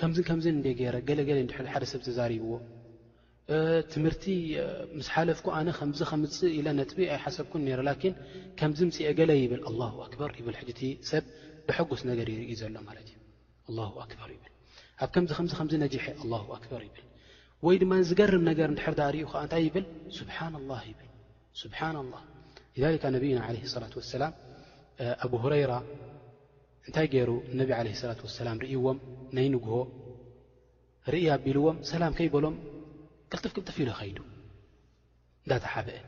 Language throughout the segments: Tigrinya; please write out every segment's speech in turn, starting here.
ከምዝን ከምዝን እንደ ገይረ ገለ ገለ እንድሕር ሓደ ሰብ ተዛሪብዎ ትምህርቲ ምስ ሓለፍኩ ኣነ ከምዚ ከምፅእ ኢለ ነጥቢ ኣይሓሰብኩን ነይረ ላኪን ከምዚ ምፅኤ ገለ ይብል ኣላሁ ኣክበር ይብል ሕጂ እቲ ሰብ ብሐጉስ ነገር ይርኢ ዘሎ ማለት እዩ ኣላሁ ኣክበር ይብል ኣብ ከምዚ ከምዚ ከምዚ ነጅሐ ኣላሁ ኣክበር ይብል ወይ ድማ ዝገርም ነገር እንድሕር ዳኣ ሪኡ ከዓ እንታይ ይብል ስብሓና ላህ ይብል ስብሓና ላህ ሊዛሊካ ነቢይና ዓለ ሰላት ወሰላም ኣቡ ሁረይራ እንታይ ገይሩ ንነቢ ዓለይሂ ሰላቱ ወሰላም ርእይዎም ናይ ንግሆ ርእይ ኣቢልዎም ሰላም ከይበሎም ቅልጥፍ ቅልጥፍ ኢሉ ከይዱ እንዳተሓበአ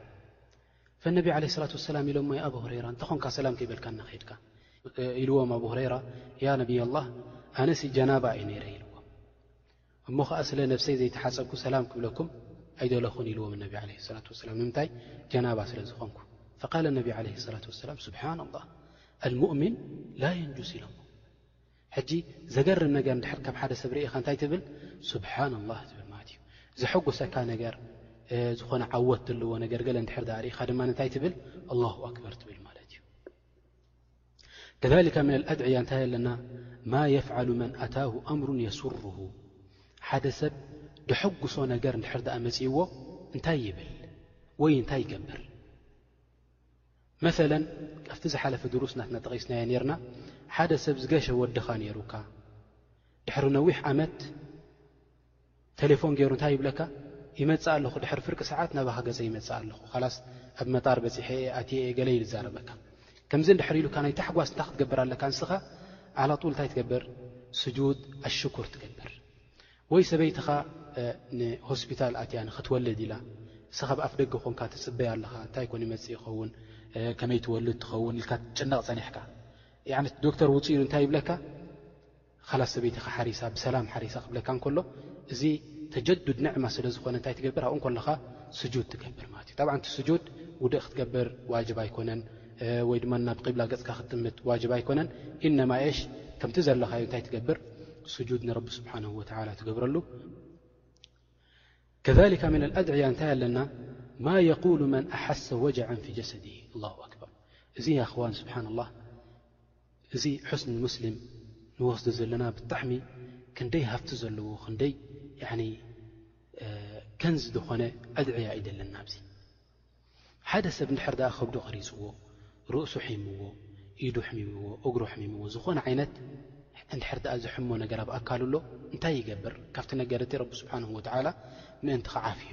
ፈነቢ ዓለይሂ ሰላት ወሰላም ኢሎሞ ያ ኣብ ሁረይራ እንተኾንካ ሰላም ከይበልካና ከይድካ ኢልዎም ኣብ ሁረይራ ያ ነብይ ኣላህ ኣነሲ ጀናባ እዩ ነይረ ኢልዎም እሞ ኸኣ ስለ ነብሰይ ዘይተሓጸብኩ ሰላም ክብለኩም ኣይደለኹን ኢልዎም ነቢ ዓለይሂ ሰላቱ ወሰላም ንምንታይ ጀናባ ስለ ዝኾንኩ ፈቃለ ነቢ ዓለይሂ ሰላቱ ወሰላም ሱብሓን ኣላህ ኣልሙእሚን ላ የንጁስ ኢሎሞ ሕጂ ዘገርም ነገር ድሕር ካብ ሓደ ሰብ ርኢኻ እንታይ ትብል ስብሓን ላህ ትብል ማለት እዩ ዘሐጎሰካ ነገር ዝኾነ ዓወት ዘለዎ ነገር ገለ ንድሕር ዳኣ ርኢኻ ድማ እንታይ ትብል ኣላሁ ኣክበር ትብል ማለት እዩ ከዛሊካ ምነ ኣድዕያ እንታይ ኣለና ማ የፍዓሉ መን ኣታሁ ኣምሩ የስርሁ ሓደ ሰብ ደሐጉሶ ነገር እንድሕር ድኣ መጺእዎ እንታይ ይብል ወይ እንታይ ይገብር መሰለን ካብቲ ዝሓለፈ ድሩስ ናትና ጠቒስናዮ ነርና ሓደ ሰብ ዝገሸ ወድኻ ነይሩካ ድሕሪ ነዊሕ ዓመት ተሌፎን ጌሩ እንታይ ይብለካ ይመጽእ ኣለኹ ድሕሪ ፍርቂ ሰዓት ናባኻ ገጸ ይመጽእ ኣለኹ ካላስ ኣብ መጣር በጺሐ እየ ኣትየ እየ ገለ ኢሉ ይዛረበካ ከምዚ እንድሕር ኢሉካ ናይ ታሕጓስ እንታይ ክትገብር ኣለካ ንስኻ ዓላጡል እንታይ ትገብር ስጁድ ኣሽኩር ትገብር ወይ ሰበይትኻ ንሆስፒታል ኣትያ ንክትወልድ ኢላ ንስኻ ብኣፍ ደገ ኮንካ ትጽበያ ኣለኻ እንታይ ኮን ይመጽእ ይኸውን ከመይ ትወልድ ትኸውን ኢልካ ትጭነቕ ጸኒሕካ ዶክተር ውጽኢሉ እንታይ ይብለካ ኻላስ ሰበይትኻ ሓሪሳ ብሰላም ሓሪሳ ክብለካ እንከሎ እዚ ተጀዱድ ንዕማ ስለ ዝኾነ እንታይ ትገብር ኣብኡ እንከለኻ ስጁድ ትገብር ማለት እዩ ጠብዓን እቲ ስጁድ ውድእ ክትገብር ዋጅብ ኣይኮነን ወይ ድማ ናብ ቂብላ ገጽካ ክትጥምት ዋጅብ ኣይኮነን ኢነማ ኤሽ ከምቲ ዘለኻዮ እንታይ ትገብር ስጁድ ንረቢ ስብሓንሁ ወተዓላ ትገብረሉ ከሊካ ምን ኣልኣድዕያ እንታይ ኣለና ማ የቁሉ መን ኣሓሰ ወጀዐን ፊ ጀሰዲ ኣላሁ ኣክበር እዚ ኣኽዋን ስብሓን ላህ እዚ ሑስን ሙስሊም ንወስዶ ዘለና ብጣዕሚ ክንደይ ሃፍቲ ዘለዎ ክንደይ ያኒ ከንዝ ዝኾነ ኣድዕያ እዩ ዘለና ኣብዚ ሓደ ሰብ እንድሕር ድኣ ከብዱ ቀሪጽዎ ርእሱ ሒምዎ ኢዱ ኣሕሚምዎ እግሩ ኣሕሚምዎ ዝኾነ ዓይነት እንድሕር ድኣ ዘሕሞ ነገር ኣብ ኣካሉ ኣሎ እንታይ ይገብር ካብቲ ነገር እቲ ረቢ ስብሓንሁ ወትዓላ ምእንቲ ክዓፍዮ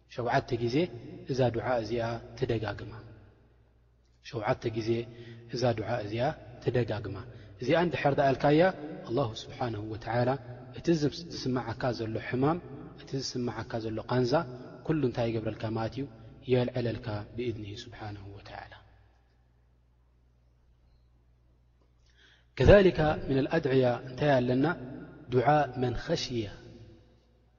ሸውዓተ ግዜ እዛ ዱዓ እዚኣ ትደጋግማ ሸውዓተ ግዜ እዛ ዱዓ እዚኣ ትደጋግማ እዚኣ እንድሕር ደኣልካያ ኣላሁ ስብሓንሁ ወተዓላ እቲ ዝስምዓካ ዘሎ ሕማም እቲ ዝስምዓካ ዘሎ ቃንዛ ኩሉ እንታይ ይገብረልካ ማለት እዩ የልዕለልካ ብእድኒሂ ስብሓንሁ ወተዓላ ከሊካ ምን ኣልኣድዕያ እንታይ ኣለና ዱዓ መን ኸሽያ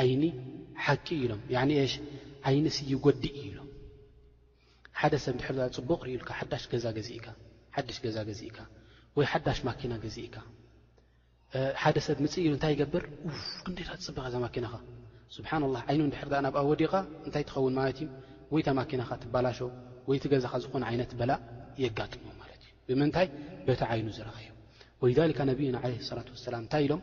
ዓይኒ ሓቂ እዩ ኢሎም ያኒ ሽ ዓይኒ ሲ ይጎድእ እዩ ኢሎም ሓደ ሰብ ድሕር ዛ ፅቡቕ ርእዩልካ ሓዳሽ ገዛ ገዚእካ ሓድሽ ገዛ ገዚእካ ወይ ሓዳሽ ማኪና ገዚእካ ሓደ ሰብ ምፅ ኢሉ እንታይ ይገብር ክንደይ ዳ ትፅበቐ እዛ ማኪናኻ ስብሓና ላ ዓይኑ ድሕር ኣ ናብኣ ወዲቓ እንታይ ትኸውን ማለት እዩ ወይ ታ ማኪናኻ ትባላሾ ወይ እቲ ገዛኻ ዝኾነ ዓይነት በላእ የጋጥሞ ማለት እዩ ብምንታይ በቲ ዓይኑ ዝረኣዩ ወሊዛሊካ ነብዩና ዓለ ሰላት ወሰላም እንታይ ኢሎም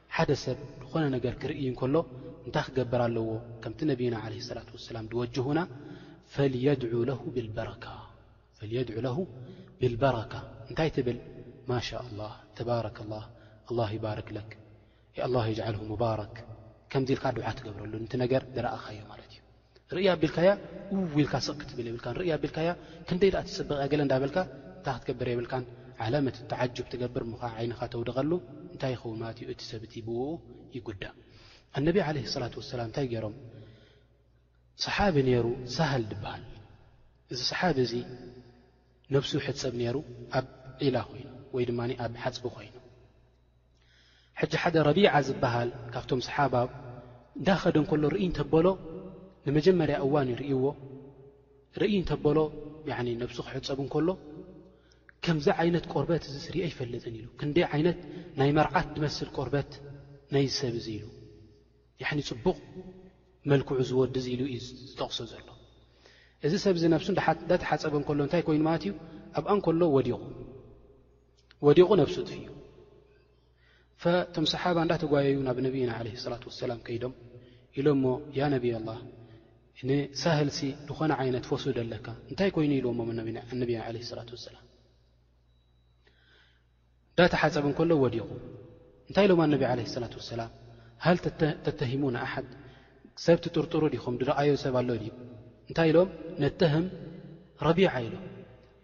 ሓደ ሰብ ዝኾነ ነገር ክርእይ እንከሎ እንታይ ክገብር ኣለዎ ከምቲ ነብይና ዓለይሂ ሰላቱ ወሰላም ድወጅሁና ፈልየድዑ ለሁ ቢልበረካ ፈልየድዑ ለሁ ቢልበረካ እንታይ ትብል ማሻላህ ተባረከላህ ኣላህ ይባርክ ለክ ኣላህ የጅዓልሁ ሙባረክ ከምዚ ኢልካ ዱዓ ትገብረሉ ንቲ ነገር ድረኣኻዮ ማለት እዩ። ርእያ ኣቢልካያ ኡው ኢልካ ስቅ ክትብል የብልካን ርእያ ኣቢልካያ ክንደይ ደኣ ትጽብቅ እያ ገለ እንዳበልካ እንታይ ክትገብር የብልካን ዓለመት ተዓጁብ ትገብር እሞ ከኣ ዓይንኻ ተውድቀሉ እንታይ ይኸውን ማለት እዩ እቲ ሰብ እቲ ብኡኡ ይጉዳእ ኣነቢ ዓለይሂ ሰላት ወሰላም እንታይ ገይሮም ሰሓቢ ነይሩ ሳህል ድበሃል እዚ ሰሓቢ እዚ ነብሱ ይሕጸብ ነይሩ ኣብ ዒላ ኮይኑ ወይ ድማ ኣብ ሓጽቢ ኮይኑ ሕጂ ሓደ ረቢዓ ዝበሃል ካብቶም ሰሓባ እንዳኸደ እንከሎ ርእይ እንተበሎ ንመጀመርያ እዋን እዩ ርእይዎ ርእይ እንተበሎ ነብሱ ክሕፀብ እንከሎ ከምዚ ዓይነት ቆርበት እዚ ስርኦ ኣይፈልጥን ኢሉ ክንደይ ዓይነት ናይ መርዓት ድመስል ቆርበት ናይ ዝሰብ እዙ ኢሉ ያኒ ፅቡቕ መልክዑ ዝወዲ እዚ ኢሉ እዩ ዝጠቕሶ ዘሎ እዚ ሰብ እዚ ነብሱ እዳተሓፀበ እንከሎ እንታይ ኮይኑ ማለት እዩ ኣብኣ እንከሎ ወዲቑ ወዲቑ ነብሱ ጥፍዩ ፈቶም ሰሓባ እንዳተጓየዩ ናብ ነብይና ዓለ ሰላት ወሰላም ከይዶም ኢሎ እሞ ያ ነብይ ኣላ ንሳህልሲ ዝኾነ ዓይነት ፈሱድ ኣለካ እንታይ ኮይኑ ኢልዎ ሞ ነብይና ዓለ ሰላት ወሰላም እንዳተሓፀብ እንከሎ ወዲቑ እንታይ ኢሎማ ነቢ ዓለ ሰላት ወሰላም ሃል ተተሂሙ ንኣሓድ ሰብ ትጥርጥሩ ዲኹም ድረኣዮ ሰብ ኣሎ ድዩ እንታይ ኢሎም ነተህም ረቢዓ ኢሎም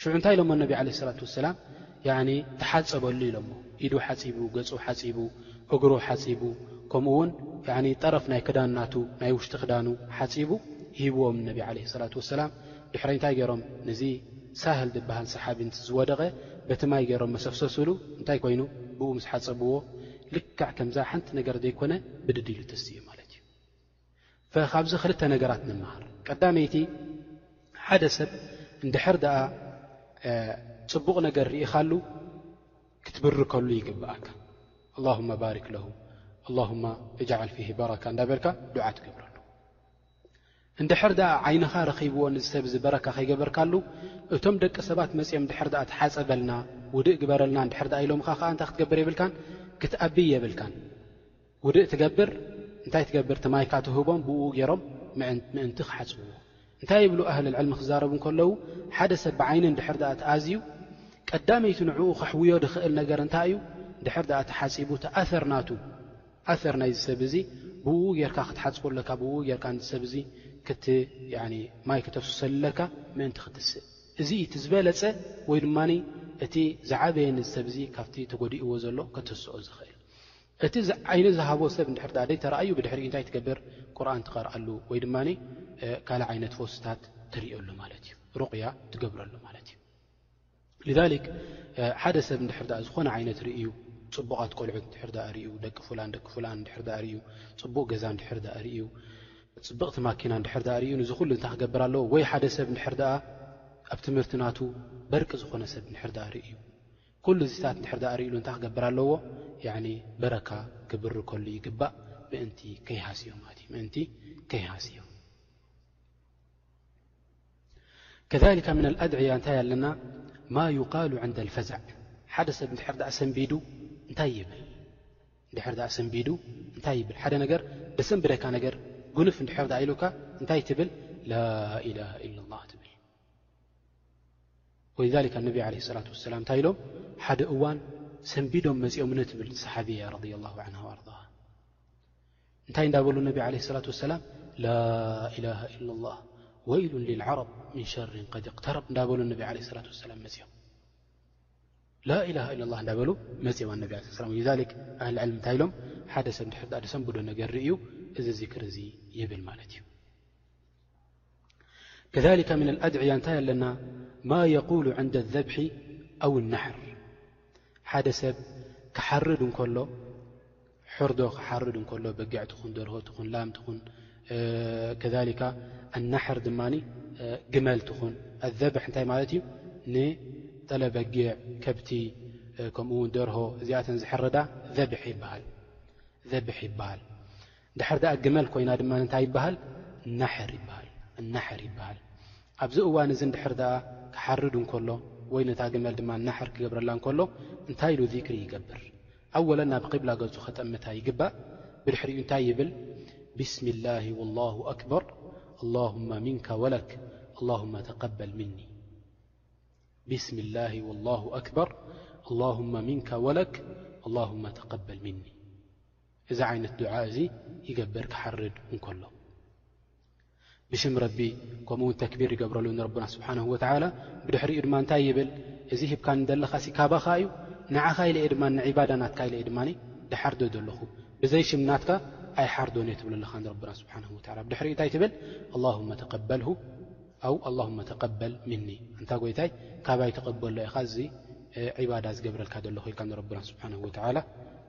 ሽዑ እንታይ ኢሎሞ ነቢ ዓለ ሰላት ወሰላም ያኒ ተሓጸበሉ ኢሎሞ ኢዱ ሓጺቡ ገጹ ሓጺቡ እግሩ ሓጺቡ ከምኡ ውን ያኒ ጠረፍ ናይ ክዳን ናቱ ናይ ውሽጢ ክዳኑ ሓጺቡ ሂብዎም ነቢ ዓለ ሰላት ወሰላም ድሕረይ እንታይ ገይሮም ነዚ ሳህል ድበሃል ሰሓቢ ንቲ ዝወደቐ በቲ ማይ ገይሮም መሰፍሰሱሉ እንታይ ኮይኑ ብኡ ምስ ሓጸብዎ ልክዕ ከምዛ ሓንቲ ነገር ዘይኮነ ብድድ ኢሉ ተስቲኡ ማለት እዩ ካብዚ ክልተ ነገራት ንመሃር ቀዳመይቲ ሓደ ሰብ እንድሕር ደኣ ፅቡቕ ነገር ርኢኻሉ ክትብርከሉ ይግብኣካ ኣላሁማ ባርክ ለሁ ኣላሁማ እጅዓል ፊሂ በረካ እንዳበልካ ዱዓ ትገብረሉ እንድሕር ደኣ ዓይንኻ ረኺብዎ ንዝሰብ እዚ በረካ ከይገበርካሉ እቶም ደቂ ሰባት መፂኦም እንድሕር ደኣ ተሓፀበልና ውድእ ግበረልና እንድሕር ደኣ ኢሎምኻ ከዓ እንታይ ክትገብር የብልካን ክትኣብይ የብልካን ውድእ ትገብር እንታይ ትገብር እቲ ማይካ ትህቦም ብኡኡ ጌሮም ምእንቲ ክሓጽብዎ እንታይ ይብሉ ኣህል ዕልሚ ክዛረቡ እንከለዉ ሓደ ሰብ ብዓይኒ እንድሕር ድኣ ተኣዝዩ ቀዳመይቲ ንዕኡ ከሕውዮ ድኽእል ነገር እንታይ እዩ ድሕር ድኣ ተሓጺቡ እቲ ኣር ናቱ ኣር ናይዚ ሰብ እዚ ብኡ ጌርካ ክትሓጽቦ ኣለካ ብኡ ጌርካ ን ሰብ እዚ ክት ማይ ክተፍስሰሉ ኣለካ ምእንቲ ክትስእ እዚ እዩ እቲ ዝበለጸ ወይ ድማ እቲ ዝዓበየ ንዝሰብ እዚ ካብቲ ተጎዲእዎ ዘሎ ከተስኦ ዝኽእል እቲ ዓይኒ ዝሃቦ ሰብ እንድሕር ደኣ ዘይተራእዩ ብድሕሪኡ እንታይ ትገብር ቁርኣን ትቐርኣሉ ወይ ድማ ካልእ ዓይነት ፈውስታት ተርእየሉ ማለት እዩ ሩቕያ ትገብረሉ ማለት እዩ ልዛሊክ ሓደ ሰብ እንድሕር ደኣ ዝኾነ ዓይነት ርእዩ ፅቡቓት ቆልዑት እንድሕር ደኣ ርእዩ ደቂ ፉላን ደቂ ፉላን እንድሕር ደኣ ርእዩ ፅቡቕ ገዛ እንድሕር ደኣ ርእዩ ፅብቕቲ ማኪና እንድሕር ደኣ ርእዩ ንዚ ኩሉ እንታይ ክገብር ኣለዎ ወይ ሓደ ሰብ እንድሕር ደኣ ኣብ ትምህርቲ ናቱ በርቂ ዝኾነ ሰብ እንድሕር ደኣ ርእዩ ኩሉ እዚታት እንድሕር ድኣ ሪእሉ እንታይ ክገብር ኣለዎ ያኒ በረካ ክብርከሉ ይግባእ ምእንቲ ከይሃስዮ ማለት እዩ ምእንቲ ከይሃስዮ ከሊካ ምና ኣድዕያ እንታይ ኣለና ማ ይቃሉ ዕንደ ልፈዛዕ ሓደ ሰብ ንድሕር ድኣ ሰንቢዱ እንታይ ይብል ንድሕር ድኣ ሰንቢዱ እንታይ ይብል ሓደ ነገር ደሰንብደካ ነገር ጉንፍ ንድሕር ድኣ ኢሉካ እንታይ ትብል ላኢላሃ ኢላ ላ ትብል ወሊዛሊክ ኣነቢ ዓለይሂ ሰላቱ ወሰላም እንታይ ኢሎም ሓደ እዋን ሰንቢዶም መጺኦምኒ ትብል ሰሓብያ ረዲየላሁ ዓንሃ ወኣርዳሃ እንታይ እንዳበሉ ነቢ ዓለይሂ ሰላቱ ወሰላም ላኢላሃ ኢለላህ ወኢሉን ልልዓረብ ምን ሸሪን ቀድ እቅተረብ እንዳበሉ ነቢ ዓለይሂ ሰላቱ ወሰላም መጺኦም ላኢላሃ ኢለላህ እንዳበሉ መጺኦም ኣነቢ ዓለይሂ ሰላም ወሊዛሊክ ኣህሊ ዕልሚ እንታይ ኢሎም ሓደ ሰብ ድሕር ድኣ ድሰንብዶ ነገር ርእዩ እዚ ዚክሪ እዚ ይብል ማለት እዩ ከሊከ ምና ኣድዕያ እንታይ ኣለና ማ የቁሉ ዕንደ ዘብሒ ኣው ነሕር ሓደ ሰብ ክሓርድ እንከሎ ሕርዶ ክሓርድ እንከሎ በጊዕ ትኹን ደርሆ ትኹን ላም ትኹን ከሊካ ኣናሕር ድማ ግመል ትኹን ኣዘብሕ እንታይ ማለት እዩ ንጠለ በጊዕ ከብቲ ከምኡ ውን ደርሆ እዚኣተን ዝሕረዳ ዘብሒ ይበሃል እንድሕር ደኣ ግመል ኮይና ድማ እንታይ ይበሃል? ናሕር ይበሃል። ናሕር ይበሃል። ኣብዚ እዋን እዚ እንድሕር ደኣ ክሓርድ እንከሎ ወይ ነታ ግመል ድማ ናሕር ክገብረላ እንከሎ እንታይ ኢሉ ዚክሪ ይገብር? ኣወለን ናብ ቂብላ ገጹ ከጠምታ ይግባእ። ብድሕሪኡ እንታይ ይብል? ቢስሚላሂ ወላሁ ኣክበር ኣላሁመ ሚንከ ወለክ ኣላሁመ ተቀበል ሚኒ። ቢስሚላሂ ወላሁ ኣክበር ኣላሁመ ሚንከ ወለክ ኣላሁመ ተቀበል ሚኒ። እዚ ዓይነት ዱዓ እዚ ይገብር ክሓርድ እንከሎ ብሽም ረቢ ከምኡ ውን ተክቢር ይገብረሉ ንረብና ስብሓንሁ ወተዓላ ብድሕሪኡ ድማ እንታይ ይብል እዚ ሂብካን ዘለኻ ሲ ካባኻ እዩ ንዓኻ ኢለየ ድማ ንዒባዳ ናትካ ኢለየ ድማ ድሓርዶ ዘለኹ ብዘይ ሽም ናትካ ኣይሓርዶን እየ ትብሎ ኣለኻ ንረብና ስብሓንሁ ወተላ ብድሕሪኡ እንታይ ትብል ኣላሁመ ተቀበልሁ ኣው ኣላሁመ ተቀበል ምኒ እንታ ጎይታይ ካባይ ተቐበሎ ኢኻ እዚ ዒባዳ ዝገብረልካ ዘለኹ ኢልካ ንረብና ስብሓንሁ ወተዓላ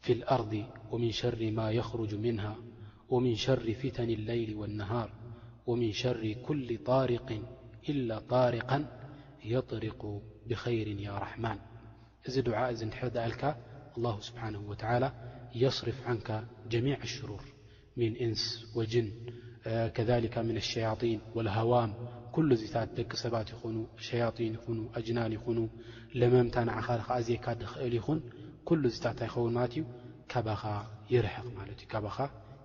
في الأرض ومن شر ما يخرج منها ومن شر فتن الليل والنهار ومن شر كل طارق إلا طارقا يطرق بخير يا رحمن دعاء ألك الله سبحانه وتعالى يصرف عنك جميع الشرور ሚን እንስ ወጅን ከዛሊካ ሚን ሸያጢን ወልሃዋም ኩሉ እዚታት ደቂ ሰባት ይኹኑ ሸያጢን ይኹኑ ኣጅናን ይኹኑ ለመምታ ንዓኻ ክኣዝየካ ድኽእል ይኹን ኩሉ እዚታት እንታይ ይኸውን ማለት እዩ ካባኻ ይርሕቕ ማለት እዩ ካባኻ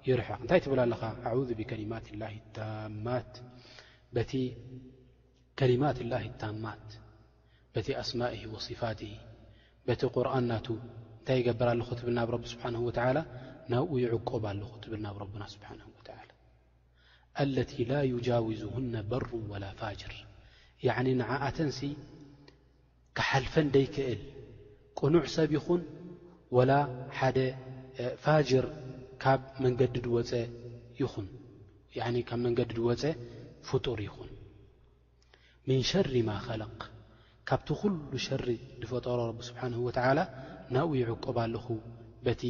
ይርሕቕ እንታይ ትብል ኣለኻ ኣዑዙ ብከሊማት ላሂ ታማት በቲ ከሊማት ላሂ ታማት በቲ ኣስማኢሂ ወሲፋቲሂ በቲ ቁርኣን ናቱ እንታይ ይገብር ኣለኹ ትብል ናብ ረቢ ስብሓንሁ ወተዓላ ናብኡ ይዕቆብ ኣለኹ ትብል ናብ ረብና ስብሓንሁ ወተዓላ ኣለቲ ላ ዩጃውዝሁነ በሩ ወላ ፋጅር ያዕኒ ንዓኣተንሲ ክሓልፈን ደይክእል ቅኑዕ ሰብ ይኹን ወላ ሓደ ፋጅር ካብ መንገዲ ድወፀ ይኹን ያኒ ካብ መንገዲ ድወፀ ፍጡር ይኹን ምን ሸሪ ማ ኸለቅ ካብቲ ኩሉ ሸሪ ድፈጠሮ ረቢ ስብሓንሁ ወተዓላ ናብኡ ይዕቆብ ኣለኹ በቲ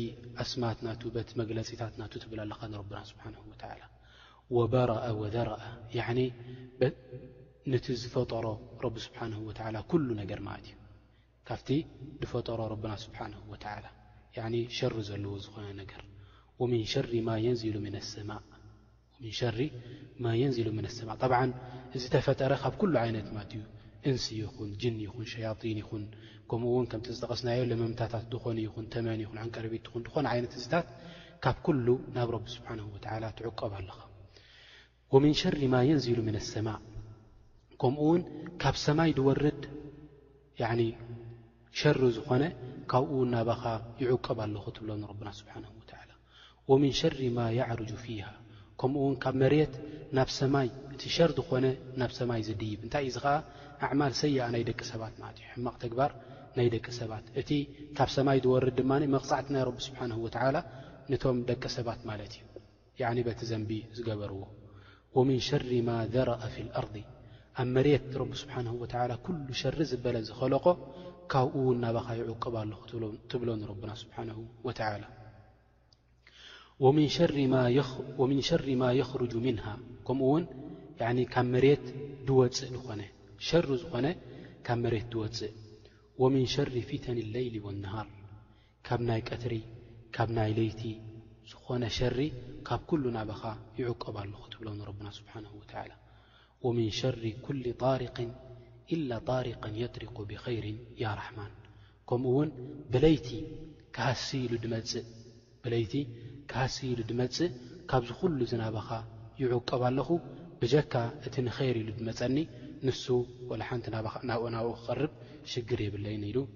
ኣስማት ናቱ በቲ መግለጺታት ናቱ ትብል ኣለኻ ንረብና ስብሓንሁ ወተዓላ ወበረኣ ወደረኣ ያዕኒ ንቲ ዝፈጠሮ ረቢ ስብሓንሁ ወተዓላ ኩሉ ነገር ማለት እዩ ካብቲ ድፈጠሮ ረብና ስብሓነሁ ወተዓላ ያኒ ሸሪ ዘለዎ ዝኾነ ነገር ወሚን ሸሪ ማ የንዚሉ ሚነ ሰማእ ወሚን ሸሪ ማ የንዚሉ ሚነ ሰማእ ጠብዓን እዚ ተፈጠረ ካብ ኩሉ ዓይነት ማትዩ እንሲ ይኹን ጅን ይኹን ሸያጢን ይኹን ከምኡ እውን ከምቲ ዝጠቐስናዮ ለመምታታት ዝኾኑ ይኹን ተመን ይኹን ዓንቀርቢት ትኹን ዝኾነ ዓይነት እንስታት ካብ ኩሉ ናብ ረቢ ስብሓነሁ ወተዓላ ትዕቆብ ኣለኻ ወሚን ሸሪ ማ የንዚሉ ሚነ ሰማእ ከምኡውን ካብ ሰማይ ዝወርድ ሸሪ ዝኾነ ካብኡ ውን ናባኻ ይዕቀብ ኣለኹ ትብሎ ንረብና ስብሓን ወተዓላ ወሚን ሸሪ ማ ያዕርጁ ፊሃ ከምኡ ውን ካብ መሬት ናብ ሰማይ እቲ ሸር ዝኾነ ናብ ሰማይ ዝድይብ እንታይ እዩ ዚ ኸዓ ኣዕማል ሰይኣ ናይ ደቂ ሰባት ማለት እዩ ሕማቕ ተግባር ናይ ደቂ ሰባት እቲ ካብ ሰማይ ዝወርድ ድማ መቕጻዕቲ ናይ ረቢ ስብሓን ወተዓላ ንቶም ደቂ ሰባት ማለት እዩ ያኒ በቲ ዘንቢ ዝገበርዎ። ወሚን ሸሪ ማ ዘረኣ ፊል ኣርዲ ኣብ መሬት ረቢ ስብሓነሁ ወተዓላ ኩሉ ሸሪ ዝበለ ዝኸለቆ ካብኡ እውን ናባኻ ይዑቅብ ኣለኹ ትብሎ ንረብና ስብሓነሁ ወተዓላ። ወሚን ሸሪ ማ የኽሩጁ ሚንሃ ከምኡ እውን ያኒ ካብ መሬት ድወፅእ ልኾነ ሸሪ ዝኾነ ካብ መሬት ድወፅእ። ወሚን ሸሪ ፊተኒ ለይሊ ወነሃር ካብ ናይ ቀትሪ ካብ ናይ ለይቲ ዝኾነ ሸሪ ካብ ኩሉ ናባኻ ይዕቆብ ኣለኹ ትብሎ ንረብና ስብሓነሁ ወተዓላ ወምን ሸሪ ኩሊ ጣሪቅን ኢላ ጣሪቀን የጥሪቁ ብኸይሪን ያ ራሕማን ከምኡ እውን ብለይቲ ክሃሲ ኢሉ ድመፅእ ብለይቲ ክሃሲ ኢሉ ድመፅእ ካብዚ ኩሉ እዚ ናባኻ ይዕቆብ ኣለኹ ብጀካ እቲ ንኸይሪ ኢሉ ድመፀኒ ንሱ ወላ ሓንቲ ናብኡ ክቐርብ ሽግር የብለይን ኢሉ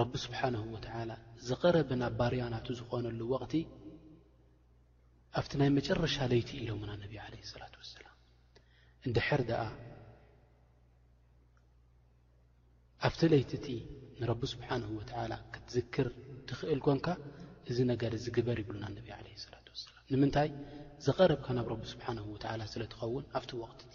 ረቢ ስብሓነሁ ወተዓላ ዝቐረበ ናብ ባርያ ናቱ ዝኾነሉ ወቕቲ ኣብቲ ናይ መጨረሻ ለይቲ ኢሎምና ነቢ ዓለይሂ ሰላቱ ወሰላም እንድሕር ደኣ ኣብቲ ለይቲ እቲ ንረቢ ስብሓንሁ ወተዓላ ክትዝክር ትኽእል ኮንካ እዚ ነገር እዚ ግበር ይብሉና ነቢ ዓለ ሰላት ወሰላም ንምንታይ ዝቐረብካ ናብ ረቢ ስብሓንሁ ወተዓላ ስለ ትኸውን ኣብቲ ወቕቲ እቲ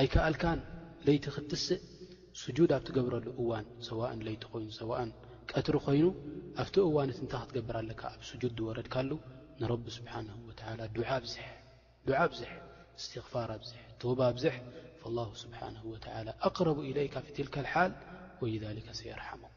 ኣይከኣልካን ለይቲ ክትትስእ ስጁድ ኣብ ትገብረሉ እዋን ሰዋእን ለይቲ ኮይኑ ሰዋእን ቀትሪ ኮይኑ ኣብቲ እዋን እቲ እንታይ ክትገብር ኣለካ ኣብ ስጁድ ዝወረድካሉ ንረቢ ስብሓንሁ ወተዓላ ዱዓ ኣብዝሕ ዱዓ ኣብዝሕ እስትኽፋር ኣብዝሕ ቶባ ኣብዝሕ ፈላሁ ስብሓንሁ ወተዓላ ኣቅረቡ ኢለይካ ፊትልካልሓል ወይዛሊከ ሰየርሓሙክ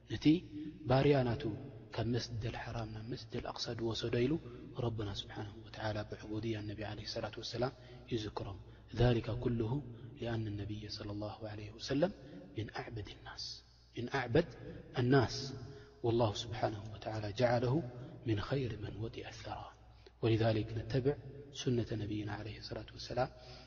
رين مسدلحرم مسدأقصوس ل ربنا سبانه وتل بعبوي انب عليه اللة وسلام يزكرم ذلك كله لأن النبي صلى الله عليه وسلم من أعبد الناس والله سبحانه وتل جعله من خير من وع الثرا ولذلك نتبع سنة نبيا عليه اصلة والسلام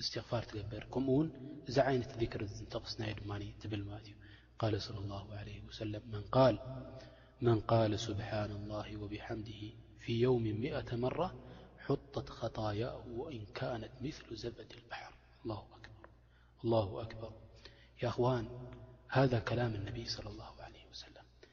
استغفار تبر كمن عين ذكر قنا ل قال صلى الله عليه وسلم من قال سبحان الله وبحمده في يوم مائة مرة حطت خطاياه وإن كانت مثل زبة البحر الله أكبر ا خوان هذا كلام النبي صلى الله عليه وسلم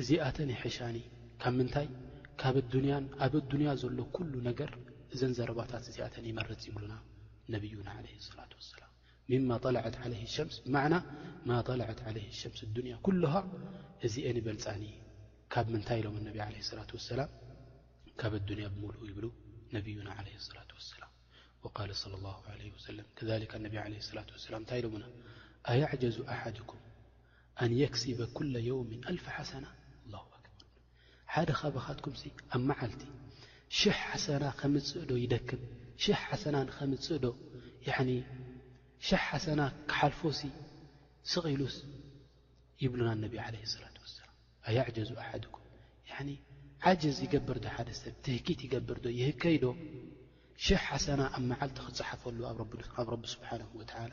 እዚኣተን ይሕሻኒ ካብ ምንታይ ካብ ኣዱንያን ኣብ ኣዱንያ ዘሎ ኩሉ ነገር እዘን ዘረባታት እዚኣተን ይመርጽ ይብሉና ነብዩና ዓለይሂ ሰላቱ ወሰላም ሚማ ጠለዐት ዓለይሂ ሸምስ ብማዕና ማ ጠለዐት ዓለይሂ ሸምስ ኣዱንያ ኩሉሃ እዚኤን ይበልጻኒ ካብ ምንታይ ኢሎም ነቢ ዓለይሂ ሰላቱ ወሰላም ካብ ኣዱንያ ብምሉኡ ይብሉ ነብዩና ዓለይሂ ሰላቱ ወሰላም ወቃለ ሰለ ላሁ ዓለይሂ ወሰለም ከዛሊካ ነቢ ዓለይሂ ሰላቱ ወሰላም እንታይ ኢሎምና ኣየዕጀዙ ኣሓድኩም ኣን የክሲበ ኩለ የውሚን ኣልፈ ሓሰና ኣላሁ ኣክበር ሓደ ካባኻትኩምሲ ኣብ መዓልቲ ሽሕ ሓሰና ከምፅእ ዶ ይደክም ሽሕ ሓሰና ንከምፅእ ዶ ያዕኒ ሽሕ ሓሰና ክሓልፎሲ ስቕ ኢሉስ ይብሉና ነቢ ዓለይሂ ሰላት ወሰላም ኣያዕጀዙ ኣሓድኩም ያዕኒ ዓጅዝ ይገብር ዶ ሓደ ሰብ ትህኪት ይገብር ዶ ይህከይ ዶ ሽሕ ሓሰና ኣብ መዓልቲ ክፀሓፈሉ ኣብ ረቢ ስብሓንሁ ወተዓላ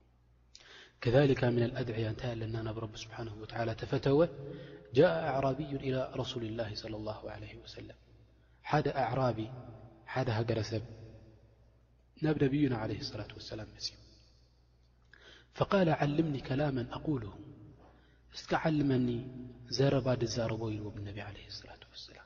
كذلك من الأدعية ن ن نب رب سبحانه وتعالى تفتو جاء أعرابي إلى رسول الله صلى الله عليه وسلم أعراب هجرسب نب نبينا عليه الصلاة وسلام فقال علمن كلاما أقوله اسكعلمن زربزرب لو بالنبي عليه الصلاة واسلام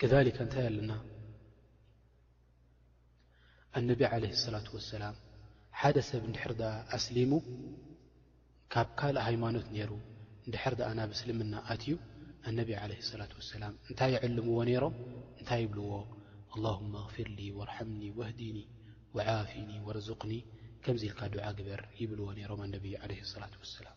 ከሊከ እንታይ ኣለና ኣነቢ ዓለ ሰላት ወሰላም ሓደ ሰብ እንድሕር ድኣ ኣስሊሙ ካብ ካልእ ሃይማኖት ነይሩ እንድሕር ድኣ ናብ እስልምና ኣትዩ ኣነቢ ዓለ ሰላት ወሰላም እንታይ ይዕልምዎ ነይሮም እንታይ ይብልዎ ኣላሁማ ኣግፊርሊ ወርሓምኒ ወህዲኒ ወዓፊኒ ወርዙቅኒ ከምዚ ኢልካ ዱዓ ግበር ይብልዎ ነይሮም ኣነቢ ዓለ ሰላት ወሰላም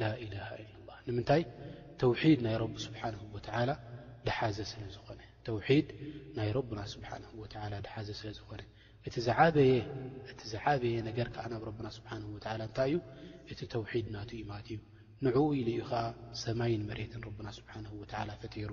ላኢላሃ ኢላላ ንምንታይ ተውሒድ ናይ ረቢ ስብሓን ወተላ ድሓዘ ስለ ዝኾነ ተውሒድ ናይ ረብና ስብሓን ወተላ ድሓዘ ስለ ዝኾነ እቲ ዝዓበየ እቲ ዝዓበየ ነገር ከዓ ናብ ረብና ስብሓን ወተላ እንታይ እዩ እቲ ተውሒድ ናቱ ዩ ማለት እዩ ንዕኡ ኢሉ እዩ ከዓ ሰማይን መሬትን ረብና ስብሓን ወተላ ፈጢሩ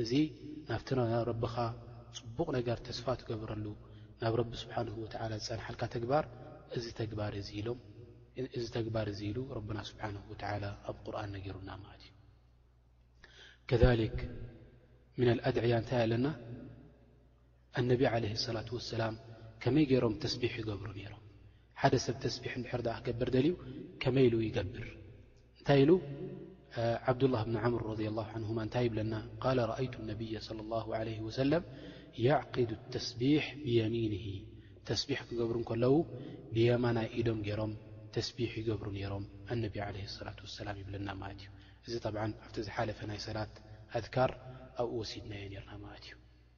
እዚ ናብቲ ናብ ረብኻ ጽቡቕ ነገር ተስፋ ትገብረሉ ናብ ረቢ ስብሓነሁ ወተዓላ ዝጸንሓልካ ተግባር እዚ ተግባር እዚ ኢሎም እዚ ተግባር እዚ ኢሉ ረብና ስብሓነሁ ወተዓላ ኣብ ቁርኣን ነጊሩና ማለት እዩ ከዛሊክ ምነል ኣድዕያ እንታይ ኣለና ኣነቢ ዓለይሂ ሰላቱ ወሰላም ከመይ ገይሮም ተስቢሕ ይገብሩ ነይሮም? ሓደ ሰብ ተስቢሕ እንድሕር ደኣ ክገብር ደልዩ ከመይ ኢሉ ይገብር? እንታይ ኢሉ ዓብዱላህ ብን ዓምር ረዲየላሁ ዓንሁማ እንታይ ይብለና? ቃለ ረኣይቱ ነብየ ሰለላሁ ዓለይሂ ወሰለም የዕቂዱ ተስቢሕ ብየሚንሂ ተስቢሕ ክገብሩ እንከለዉ ብየማናይ ኢዶም ገይሮም ተስቢሕ ይገብሩ ነይሮም ኣነቢ ዓለይሂ ሰላቱ ወሰላም ይብለና ማለት እዩ። እዚ ጠብዓን ኣብቲ ዝሓለፈ ናይ ሰላት ኣዝካር ኣብኡ ወሲድናዮ ነይርና ማለት እዩ።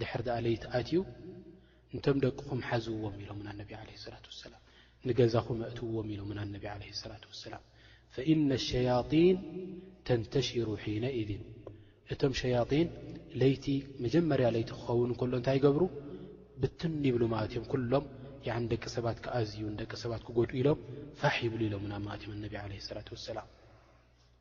ድሕር ድኣ ለይቲ ኣትዩ እንቶም ደቅኹም ሓዝዎም ኢሎም ና ነቢ ለ ሰላት ወሰላም ንገዛኹም ኣእትዎም ኢሎም ና ነቢ ለ ሰላት ወሰላም ፈኢነ ሸያጢን ተንተሽሩ ሒነኢድን እቶም ሸያጢን ለይቲ መጀመርያ ለይቲ ክኸውን ከሎ እንታይ ይገብሩ ብትን ይብሉ ማለት እዮም ኩሎም ደቂ ሰባት ክኣዝዩን ደቂ ሰባት ክጎድኡ ኢሎም ፋሕ ይብሉ ኢሎም ና ማለት እዮም ኣነቢ ለ ሰላት ወሰላም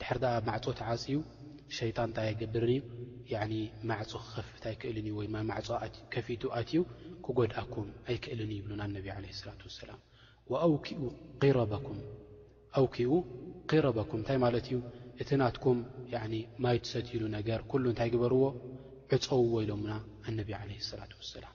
ድሕር ድኣ ማዕጾ ተዓጽዩ ሸይጣን ታይ ኣይገብርን እዩ ያኒ ማዕጾ ክከፍት ኣይክእልን እዩ ወይ ማማዕጾ ከፊቱ ኣትዩ ክጎድኣኩም ኣይክእልን እዩ ይብሉና ነቢ ዓለይሂ ሰላቱ ወሰላም ወኣውኪኡ ቂረበኩም ኣውኪኡ ቂረበኩም እንታይ ማለት እዩ እቲ ናትኩም ያኒ ማይ ትሰትይሉ ነገር ኩሉ እንታይ ግበርዎ ዕጸውዎ ኢሎሙና ኣነቢ ዓለይሂ ሰላቱ ወሰላም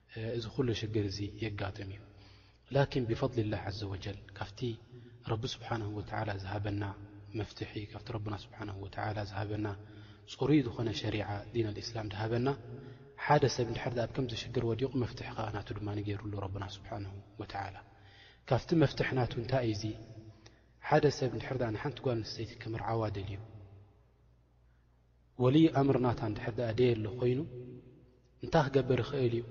እዚ ኩሉ ሽግር እዚ የጋጥም እዩ ላኪን ብፈድሊላህ ዓዘወጀል ካብቲ ረቢ ስብሓነሁ ወተዓላ ዝሃበና መፍትሒ ካብቲ ረብና ስብሓነሁ ወተዓላ ዝሃበና ፅሩይ ዝኾነ ሸሪዓ ዲን ኣልእስላም ዝሃበና ሓደ ሰብ እንድሕር ኣብ ከምዚ ሽግር ወዲቑ መፍትሒ ከዓ ናቱ ድማ ንገይሩሉ ረብና ስብሓነሁ ወተዓላ ካብቲ መፍትሒ ናቱ እንታይ እዩ እዚ ሓደ ሰብ እንድሕር ንሓንቲ ጓል ኣንስተይቲ ክምርዓዋ ደልዩ ወልይ ኣምር ናታ እንድሕር ደኣ ደየሎ ኮይኑ እንታይ ክገብር ይኽእል እዩ?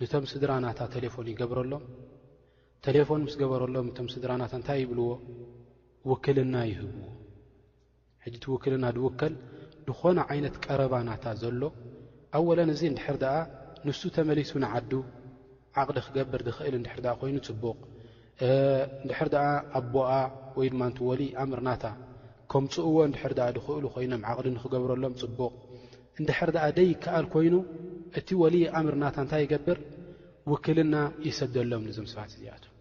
ንቶም ስድራ ናታ ተሌፎን ይገብረሎም። ተሌፎን ምስ ገበረሎም እቶም ስድራ ናታ እንታይ ይብልዎ? ውክልና ይህብዎ። ሕጂ እቲ ውክልና ድውከል ዝኾነ ዓይነት ቀረባ ናታ ዘሎ ኣወለን እዚ እንድሕር ደኣ ንሱ ተመሊሱ ንዓዱ ዓቕዲ ክገብር ዝኽእል እንድሕር ደኣ ኮይኑ ጽቡቕ እንድሕር ደኣ ኣቦኣ ወይ ድማ ንቲ ወልይ ኣምር ናታ ከምጽእዎ እንድሕር ደኣ ዝኽእሉ ኮይኖም ዓቕዲ ንክገብረሎም ጽቡቕ እንድሕር ደኣ ደይከኣል ኮይኑ እቲ ወልይ ኣምር ናታ እንታይ ይገብር ውክልና ይሰደሎም ንዞም ሰባት እዚኣቶም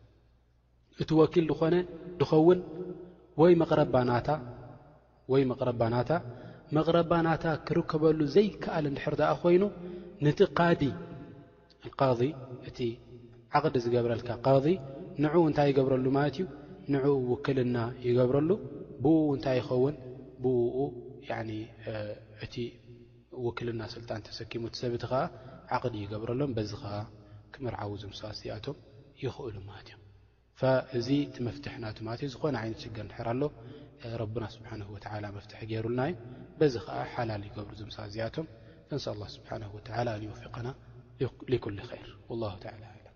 እቲ ወኪል ድኾነ ድኸውን ወይ መቕረባ ናታ ወይ መቕረባ ናታ መቕረባ ናታ ክርከበሉ ዘይከኣል እንድሕር ደኣ ኮይኑ ነቲ ቃዲ ቃዲ እቲ ዓቕዲ ዝገብረልካ ቃዲ ንዕኡ እንታይ ይገብረሉ ማለት እዩ ንኡ ውክልና ይገብረሉ ብኡ እንታይ ይኸውን ብኡ እቲ ውክልና ስልጣን ተሰኪሙ እቲ ሰብ እቲ ከኣ ዓቅዲ ይገብረሎም በዚ ከኣ ክምርዓዉ እዞም ሰባት እዚኣቶም ይኽእሉ ማለት እዮም ፈእዚ እቲ መፍትሒ ናቱ ማለት እዩ ዝኾነ ዓይነት ሽግር እንድሕር ኣሎ ረቡና ስብሓነሁ ወተዓላ መፍትሒ ገይሩልና እዩ በዚ ከኣ ሓላል ይገብሩ እዞም ሰባት እዚኣቶም ፈንስኣል ላህ ስብሓነሁ ወተዓላ ኣን ይወፊቀና ሊኩሊ ኸይር ወላሁ ተዓላ ኣዕለም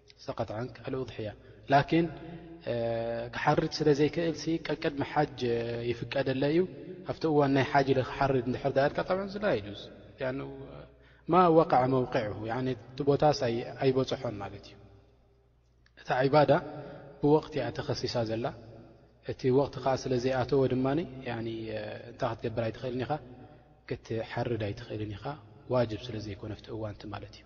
ሰቀት ዓንክ ኣልኡድሕያ ላኪን ክሓርድ ስለ ዘይክእል ሲ ቀቅድሚ ሓጅ ይፍቀደለ እዩ ኣብቲ እዋን ናይ ሓጅ ክሓርድ እንድሕር ዳልካ ጠብ ዝላ ይዙ ማ ወቃዓ መውቅዕ እቲ ቦታስ ኣይበፅሖን ማለት እዩ እታ ዕባዳ ብወቅት እያ ተኸሲሳ ዘላ እቲ ወቅት ከዓ ስለ ዘይኣተወ ድማ እንታይ ክትገብር ኣይትኽእልን ኢኻ ክትሓርድ ኣይትኽእልን ኢኻ ዋጅብ ስለ ዘይኮነ ኣብቲ እዋንቲ ማለት እዩ